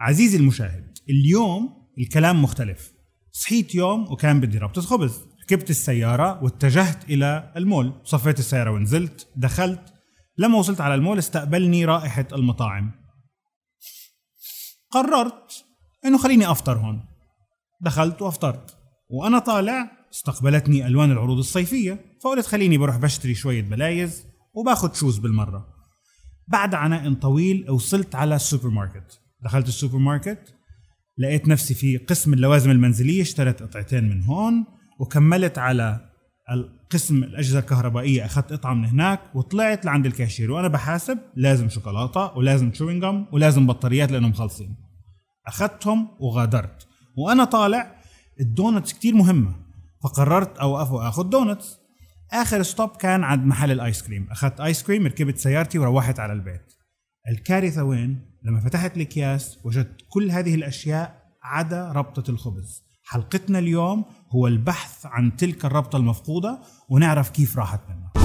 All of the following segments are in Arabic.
عزيزي المشاهد اليوم الكلام مختلف. صحيت يوم وكان بدي ربطة خبز ركبت السيارة واتجهت إلى المول. صفيت السيارة ونزلت. دخلت. لما وصلت على المول استقبلني رائحة المطاعم. قررت إنه خليني أفطر هون. دخلت وأفطرت. وأنا طالع استقبلتني ألوان العروض الصيفية. فقلت خليني بروح بشتري شوية بلايز وباخذ shoes بالمرة. بعد عناء طويل وصلت على السوبر ماركت. دخلت السوبر ماركت لقيت نفسي في قسم اللوازم المنزلية اشتريت قطعتين من هون وكملت على القسم الأجهزة الكهربائية. أخذت قطعه من هناك وطلعت لعند الكاشير. وأنا بحاسب لازم شوكولاتة ولازم chewing gum ولازم بطاريات لأنهم مخلصين أخذتهم وغادرت. وأنا طالع ال donuts كتير مهمة. فقررت أوقف وآخذ donuts. آخر stop كان عند محل الآيس كريم. أخذت آيس كريم ركبت سيارتي وروحت على البيت. الكارثة وين؟ لما فتحت الأكياس وجدت كل هذه الأشياء عدا ربطة الخبز. حلقتنا اليوم هو البحث عن تلك الربطة المفقودة ونعرف كيف راحت منها.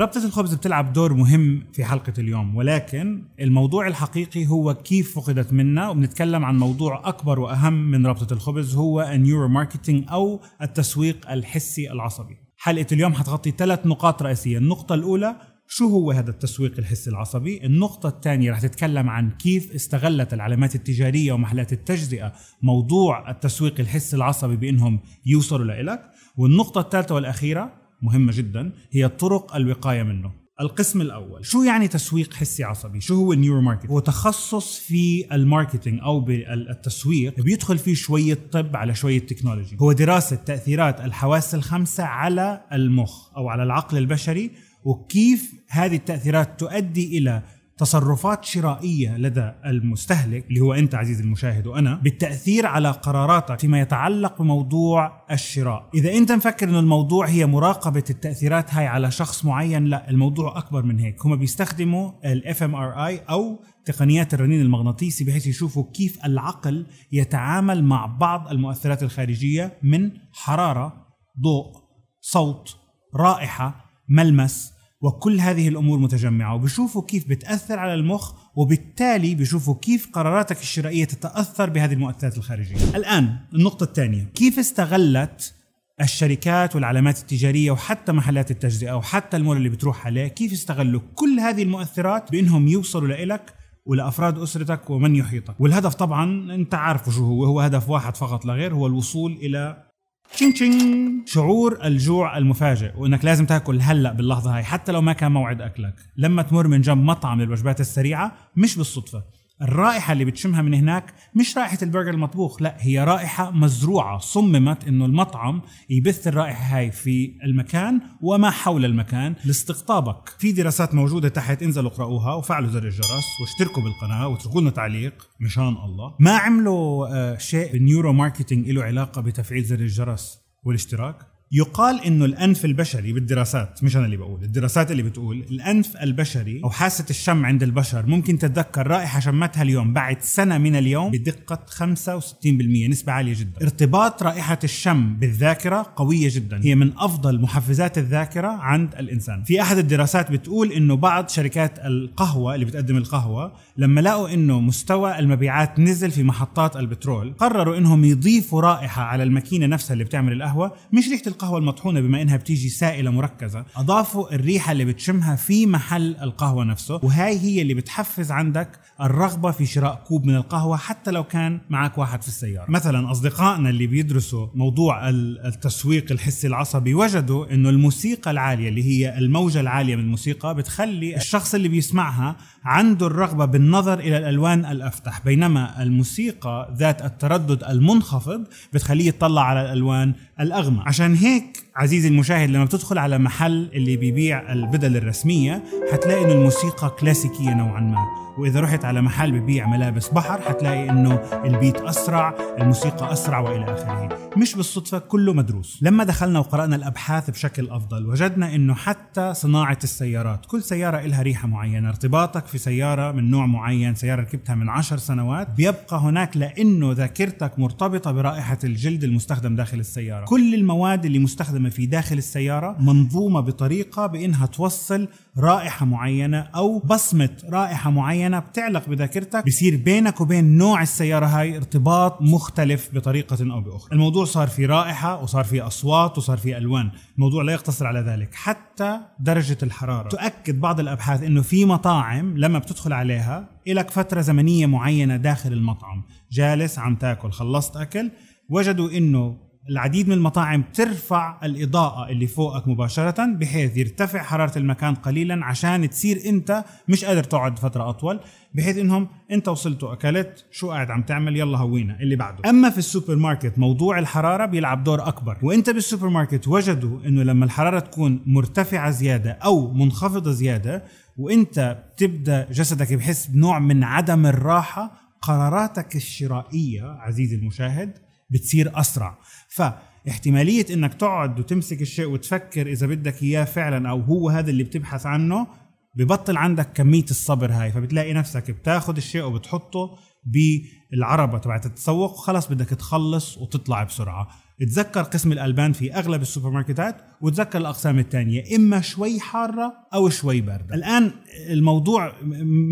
ربطة الخبز بتلعب دور مهم في حلقة اليوم ولكن الموضوع الحقيقي هو كيف فقدت منا وبنتكلم عن موضوع أكبر وأهم من ربطة الخبز هو ال neuro marketing أو التسويق الحسي العصبي. حلقة اليوم حتغطي ثلاث نقاط رئيسية. النقطة الأولى شو هو هذا التسويق الحسي العصبي؟ النقطة الثانية رح تتكلم عن كيف استغلت العلامات التجارية ومحلات التجزئة موضوع التسويق الحسي العصبي بأنهم يوصلوا لإلك. والنقطة الثالثة والأخيرة مهمة جدا هي طرق الوقاية منه. القسم الأول شو يعني تسويق حسي عصبي؟ شو هو ال neuro marketing؟ هو تخصص في ال marketing أو بالتسويق بيدخل فيه شوية طب على شوية technology. هو دراسة تأثيرات الحواس الخمسة على المخ أو على العقل البشري وكيف هذه التأثيرات تؤدي إلى تصرفات شرائية لدى المستهلك اللي هو أنت عزيزي المشاهد وأنا بالتأثير على قراراتك فيما يتعلق بموضوع الشراء. إذا أنت مفكر أن الموضوع هي مراقبة التأثيرات هاي على شخص معين لا الموضوع أكبر من هيك. هم بيستخدموا ال fMRI أو تقنيات الرنين المغناطيسي بحيث يشوفوا كيف العقل يتعامل مع بعض المؤثرات الخارجية من حرارة ضوء صوت رائحة ملمس وكل هذه الأمور متجمعة وبشوفوا كيف بتأثر على المخ وبالتالي بشوفوا كيف قراراتك الشرائية تتأثر بهذه المؤثرات الخارجية. الآن النقطة الثانية، كيف استغلت الشركات والعلامات التجارية وحتى محلات التجزئة وحتى المول اللي بتروح عليه، كيف استغلوا كل هذه المؤثرات بإنهم يوصلوا لإلك ولأفراد أسرتك ومن يحيطك، والهدف طبعا أنت عارفه شو هو، هو هدف واحد فقط لا غير هو الوصول إلى تشين تشين. شعور الجوع المفاجئ وإنك لازم تاكل هلأ باللحظة هاي حتى لو ما كان موعد أكلك. لما تمر من جنب مطعم للوجبات السريعة مش بالصدفة. الرائحة اللي بتشمها من هناك مش رائحة البرجر المطبوخ لا هي رائحة مزروعة صممت إنه المطعم يبث الرائحة هاي في المكان وما حول المكان لاستقطابك. في دراسات موجودة تحت انزلوا اقرأوها وفعلوا زر الجرس واشتركوا بالقناة واتركوا لنا تعليق مشان الله. ما عملوا آه شيء بال neuromarketing له علاقة بتفعيل زر الجرس والاشتراك؟ يقال إنه الأنف البشري بالدراسات مش أنا اللي بقول الدراسات اللي بتقول الأنف البشري أو حاسة الشم عند البشر ممكن تتذكر رائحة شمتها اليوم بعد سنة من اليوم بدقة 65% نسبة عالية جدا. ارتباط رائحة الشم بالذاكرة قوية جدا. هي من أفضل محفزات الذاكرة عند الإنسان. في أحد الدراسات بتقول إنه بعض شركات القهوة اللي بتقدم القهوة لما لقوا إنه مستوى المبيعات نزل في محطات البترول قرروا إنهم يضيفوا رائحة على الماكينة نفسها اللي بتعمل القهوة مش ريحة القهوة المطحونة بما إنها بتيجي سائلة مركزة أضافوا الريحة اللي بتشمها في محل القهوة نفسه وهاي هي اللي بتحفز عندك الرغبة في شراء كوب من القهوة حتى لو كان معك واحد في السيارة. مثلا أصدقائنا اللي بيدرسوا موضوع التسويق الحسي العصبي وجدوا إنه الموسيقى العالية اللي هي الموجة العالية من الموسيقى بتخلي الشخص اللي بيسمعها عنده الرغبة بالنظر إلى الألوان الأفتح. بينما الموسيقى ذات التردد المنخفض بتخليه يطلع على الألوان الأغمق. عشان هيك عزيزي المشاهد لما بتدخل على محل اللي بيبيع البدل الرسمية حتلاقي إنه الموسيقى كلاسيكية نوعا ما. وإذا رحت على محل ببيع ملابس بحر حتلاقي إنه البيت أسرع الموسيقى أسرع وإلى آخره. مش بالصدفة كله مدروس. لما دخلنا وقرأنا الأبحاث بشكل أفضل وجدنا إنه حتى صناعة السيارات كل سيارة لها ريحة معينة. ارتباطك في سيارة من نوع معين سيارة ركبتها من عشر سنوات بيبقى هناك لأنه ذاكرتك مرتبطة برائحة الجلد المستخدم داخل السيارة. كل المواد اللي مستخدمة مستخدمة في داخل السيارة منظومة بطريقة بإنها توصل رائحة معينة أو بصمة رائحة معينة بتعلق بذاكرتك بصير بينك وبين نوع السيارة هاي ارتباط مختلف بطريقة أو بأخرى. الموضوع صار في رائحة وصار في أصوات وصار في ألوان. الموضوع لا يقتصر على ذلك حتى درجة الحرارة. تؤكد بعض الأبحاث إنه في مطاعم لما بتدخل عليها لك فترة زمنية معينة داخل المطعم جالس عم تاكل خلصت أكل وجدوا إنه العديد من المطاعم ترفع الإضاءة اللي فوقك مباشرة بحيث يرتفع حرارة المكان قليلا عشان تصير أنت مش قادر تقعد فترة أطول بحيث إنهم أنت وصلت وأكلت شو قاعد عم تعمل يلا هوينا اللي بعده. أما في السوبر ماركت موضوع الحرارة بيلعب دور أكبر. وأنت بالسوبر ماركت وجدوا إنه لما الحرارة تكون مرتفعة زيادة أو منخفضة زيادة وأنت بتبدأ جسدك بحس بنوع من عدم الراحة قراراتك الشرائية عزيزي المشاهد بتصير أسرع. فاحتمالية إنك تقعد وتمسك الشيء وتفكر إذا بدك إياه فعلا أو هو هذا اللي بتبحث عنه ببطل عندك كمية الصبر هاي. فبتلاقي نفسك بتاخذ الشيء وبتحطه بالعربة تبعت التسوق وخلص بدك تخلص وتطلع بسرعة. تذكر قسم الألبان في أغلب السوبر ماركتات وتذكر الأقسام الثانية إما شوي حارة أو شوي باردة. الآن الموضوع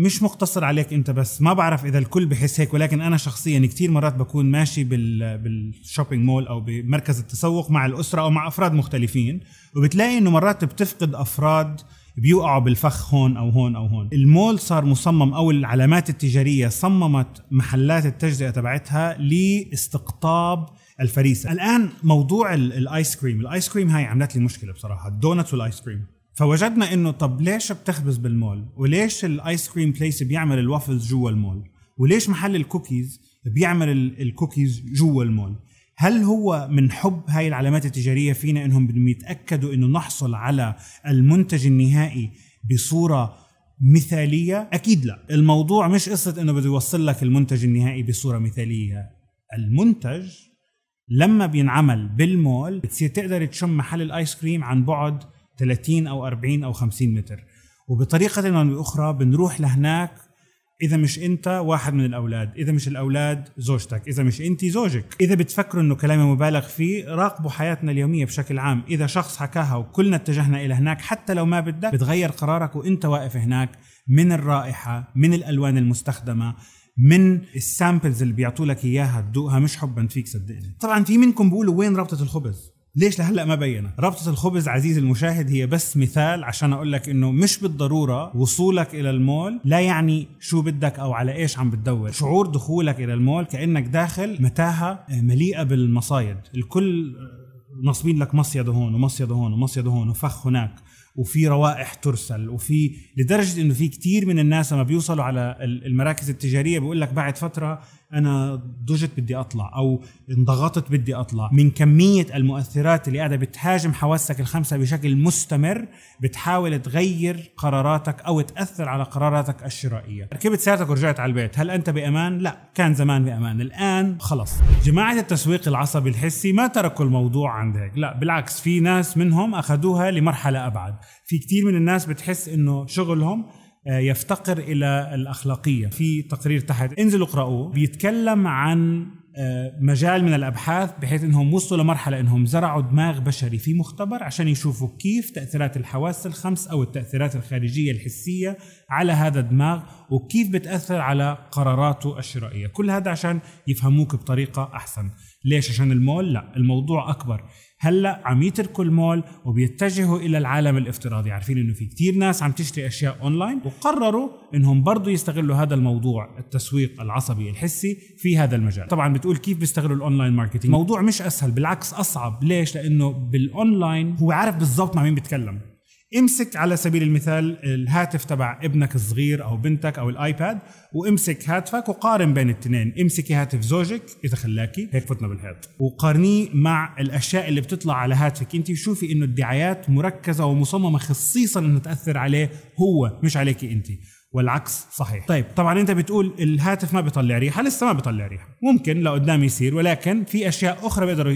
مش مقتصر عليك أنت بس ما بعرف إذا الكل بحس هيك ولكن أنا شخصيا كثير مرات بكون ماشي بال بال shopping mall أو بمركز التسوق مع الأسرة أو مع أفراد مختلفين وبتلاقي إنه مرات بتفقد أفراد بيوقعوا بالفخ هون أو هون أو هون. المول صار مصمم أو العلامات التجارية صممت محلات التجزئة تبعتها لاستقطاب الفريسة. الآن موضوع الآيس كريم. الآيس كريم هاي عملت لي مشكلة بصراحة. ال donuts والآيس كريم. فوجدنا إنه طب ليش بتخبز بالمول؟ وليش الآيس كريم place بيعمل الوافلز جوا المول؟ وليش محل الكوكيز بيعمل الكوكيز جوا المول؟ هل هو من حب هاي العلامات التجارية فينا إنهم بدهم يتاكدوا إنه نحصل على المنتج النهائي بصورة مثالية؟ أكيد لا. الموضوع مش قصة إنه بده يوصل لك المنتج النهائي بصورة مثالية. المنتج لما بينعمل بالمول بتصير تقدر تشم محل الآيس كريم عن بعد 30 أو 40 أو 50 متر. وبطريقة أو باخرى بنروح لهناك إذا مش أنت واحد من الأولاد إذا مش الأولاد زوجتك إذا مش أنت زوجك. إذا بتفكروا إنه كلامي مبالغ فيه راقبوا حياتنا اليومية بشكل عام. إذا شخص حكاها وكلنا اتجهنا إلى هناك حتى لو ما بدك بتغير قرارك وأنت واقف هناك من الرائحة من الألوان المستخدمة من السامبلز اللي بيعطوا لك إياها تدوقها مش حبا فيك صدقني. طبعا في منكم بيقولوا وين ربطه الخبز؟ ليش لهلا ما بينا؟ ربطة الخبز عزيزي المشاهد هي بس مثال عشان أقول لك إنه مش بالضرورة وصولك إلى المول لا يعني شو بدك أو على إيش عم بتدور. شعور دخولك إلى المول كأنك داخل متاهة مليئة بالمصايد. الكل نصبين لك مصيدة هون ومصيدة هون ومصيدة هون وفخ هناك. وفي روائح ترسل. وفي لدرجة إنه في كثير من الناس لما بيوصلوا على المراكز التجارية بيقول لك بعد فترة أنا ضجت بدي أطلع أو انضغطت بدي أطلع. من كمية المؤثرات اللي قاعدة بتهاجم حواسك الخمسة بشكل مستمر بتحاول تغير قراراتك أو تأثر على قراراتك الشرائية. ركبت سيارتك ورجعت على البيت. هل أنت بأمان؟ لا كان زمان بأمان. الآن خلص. جماعة التسويق العصبي الحسي ما تركوا الموضوع عند هيك. لا بالعكس في ناس منهم أخذوها لمرحلة أبعد. في كثير من الناس بتحس إنه شغلهم يفتقر إلى الأخلاقية. في تقرير تحت انزلوا اقرأوه بيتكلم عن آه، مجال من الأبحاث بحيث إنهم وصلوا لمرحلة إنهم زرعوا دماغ بشري في مختبر عشان يشوفوا كيف تأثيرات الحواس الخمس أو التأثيرات الخارجية الحسية على هذا الدماغ وكيف بتأثر على قراراته الشرائية. كل هذا عشان يفهموك بطريقة أحسن. ليش؟ عشان المول لا الموضوع أكبر. هلأ عم يتركوا المول وبيتجهوا إلى العالم الافتراضي. عارفين إنه في كتير ناس عم تشتري أشياء أونلاين وقرروا إنهم برضو يستغلوا هذا الموضوع التسويق العصبي الحسي في هذا المجال. طبعا بتقول كيف بيستغلوا ال online marketing؟ موضوع مش أسهل بالعكس أصعب. ليش؟ لأنه بالأونلاين هو عارف بالضبط مع مين بيتكلم. امسك على سبيل المثال الهاتف تبع ابنك الصغير أو بنتك أو الآيباد وامسك هاتفك وقارن بين الاثنين. امسكي هاتف زوجك إذا خلاكي هيك فتنا بالحيط وقارنيه مع الأشياء اللي بتطلع على هاتفك. انت وشوفي إنه الدعايات مركزة ومصممة خصيصا انها تأثر عليه هو مش عليكي انت والعكس صحيح. طيب طبعا أنت بتقول الهاتف ما بيطلع ريحة لسه ما بيطلع ريحة. ممكن لقدام يصير ولكن في أشياء أخرى بيقدروا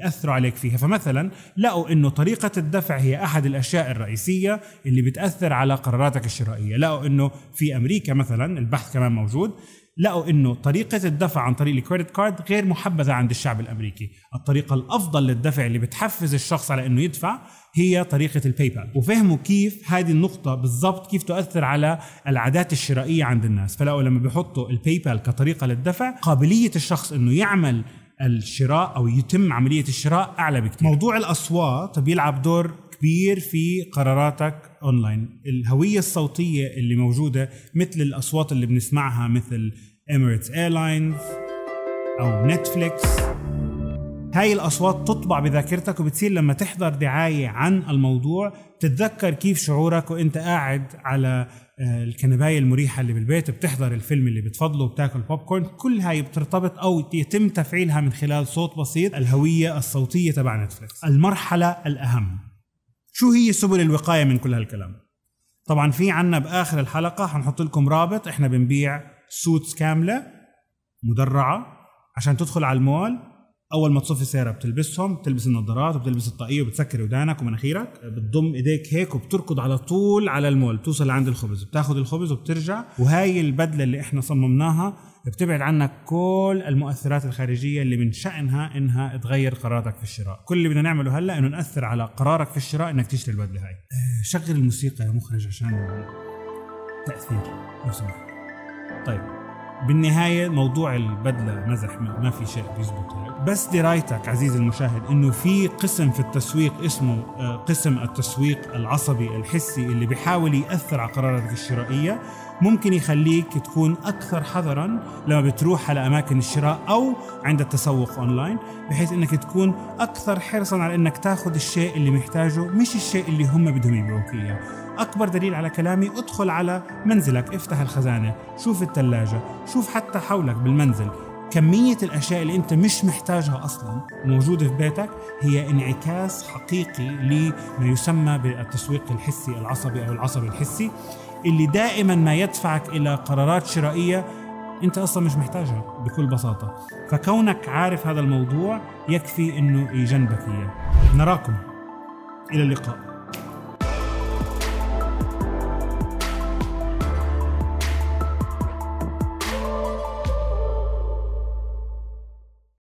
يأثروا عليك فيها. فمثلا لقوا إنه طريقة الدفع هي أحد الأشياء الرئيسية اللي بتأثر على قراراتك الشرائية. لقوا إنه في أمريكا مثلا البحث كمان موجود لقوا إنه طريقة الدفع عن طريق الكريدت كارد غير محبذة عند الشعب الأمريكي، الطريقة الأفضل للدفع اللي بتحفز الشخص على إنه يدفع هي طريقة ال PayPal، وفهموا كيف هذه النقطة بالضبط كيف تؤثر على العادات الشرائية عند الناس، فلقوا لما بيحطوا ال PayPal كطريقة للدفع، قابلية الشخص إنه يعمل الشراء أو يتم عملية الشراء أعلى بكثير. موضوع الأصوات بيلعب دور كبير في قراراتك اونلاين الهوية الصوتية اللي موجودة مثل الأصوات اللي بنسمعها مثل Emirates Airlines أو Netflix هاي الأصوات تطبع بذاكرتك وبتصير لما تحضر دعاية عن الموضوع تتذكر كيف شعورك وإنت قاعد على آه، الكنباية المريحة اللي بالبيت بتحضر الفيلم اللي بتفضله وبتاكل بوب كورن كل هاي بترتبط أو يتم تفعيلها من خلال صوت بسيط. الهوية الصوتية تبع Netflix المرحلة الأهم. شو هي سبل الوقاية من كل هالكلام؟ طبعا في عنا بآخر الحلقة حنحط لكم رابط. إحنا بنبيع suits كاملة مدرعة عشان تدخل على المول أول ما تصفي سيارة بتلبسهم بتلبس النظارات وبتلبس الطاقية وبتسكر ودانك ومناخيرك بتضم إيديك هيك وبتركض على طول على المول بتوصل لعند الخبز بتاخذ الخبز وبترجع. وهي البدلة اللي إحنا صممناها بتبعد عنك كل المؤثرات الخارجية اللي من شأنها إنها تغير قراراتك في الشراء. كل اللي بدنا نعمله هلأ إنه نأثر على قرارك في الشراء إنك تشتري البدلة هاي. آه، شغل الموسيقى يا مخرج عشان تأثير. لو سمحت. طيب. بالنهاية موضوع البدلة مزح ما في شيء بيزبط. بس درايتك عزيزي المشاهد إنه في قسم في التسويق اسمه آه، قسم التسويق العصبي الحسي اللي بيحاول يأثر على قراراتك الشرائية. ممكن يخليك تكون أكثر حذرا لما بتروح على أماكن الشراء أو عند التسوق أونلاين بحيث أنك تكون أكثر حرصا على أنك تاخذ الشيء اللي محتاجه مش الشيء اللي هم بدهم يبيعوك إياه. أكبر دليل على كلامي ادخل على منزلك افتح الخزانة شوف الثلاجة شوف حتى حولك بالمنزل. كمية الأشياء اللي أنت مش محتاجها أصلا موجودة في بيتك هي انعكاس حقيقي لما يسمى بالتسويق الحسي العصبي أو العصبي الحسي اللي دائما ما يدفعك إلى قرارات شرائية أنت أصلا مش محتاجها بكل بساطة. فكونك عارف هذا الموضوع يكفي أنه يجنبك إياه. نراكم. إلى اللقاء.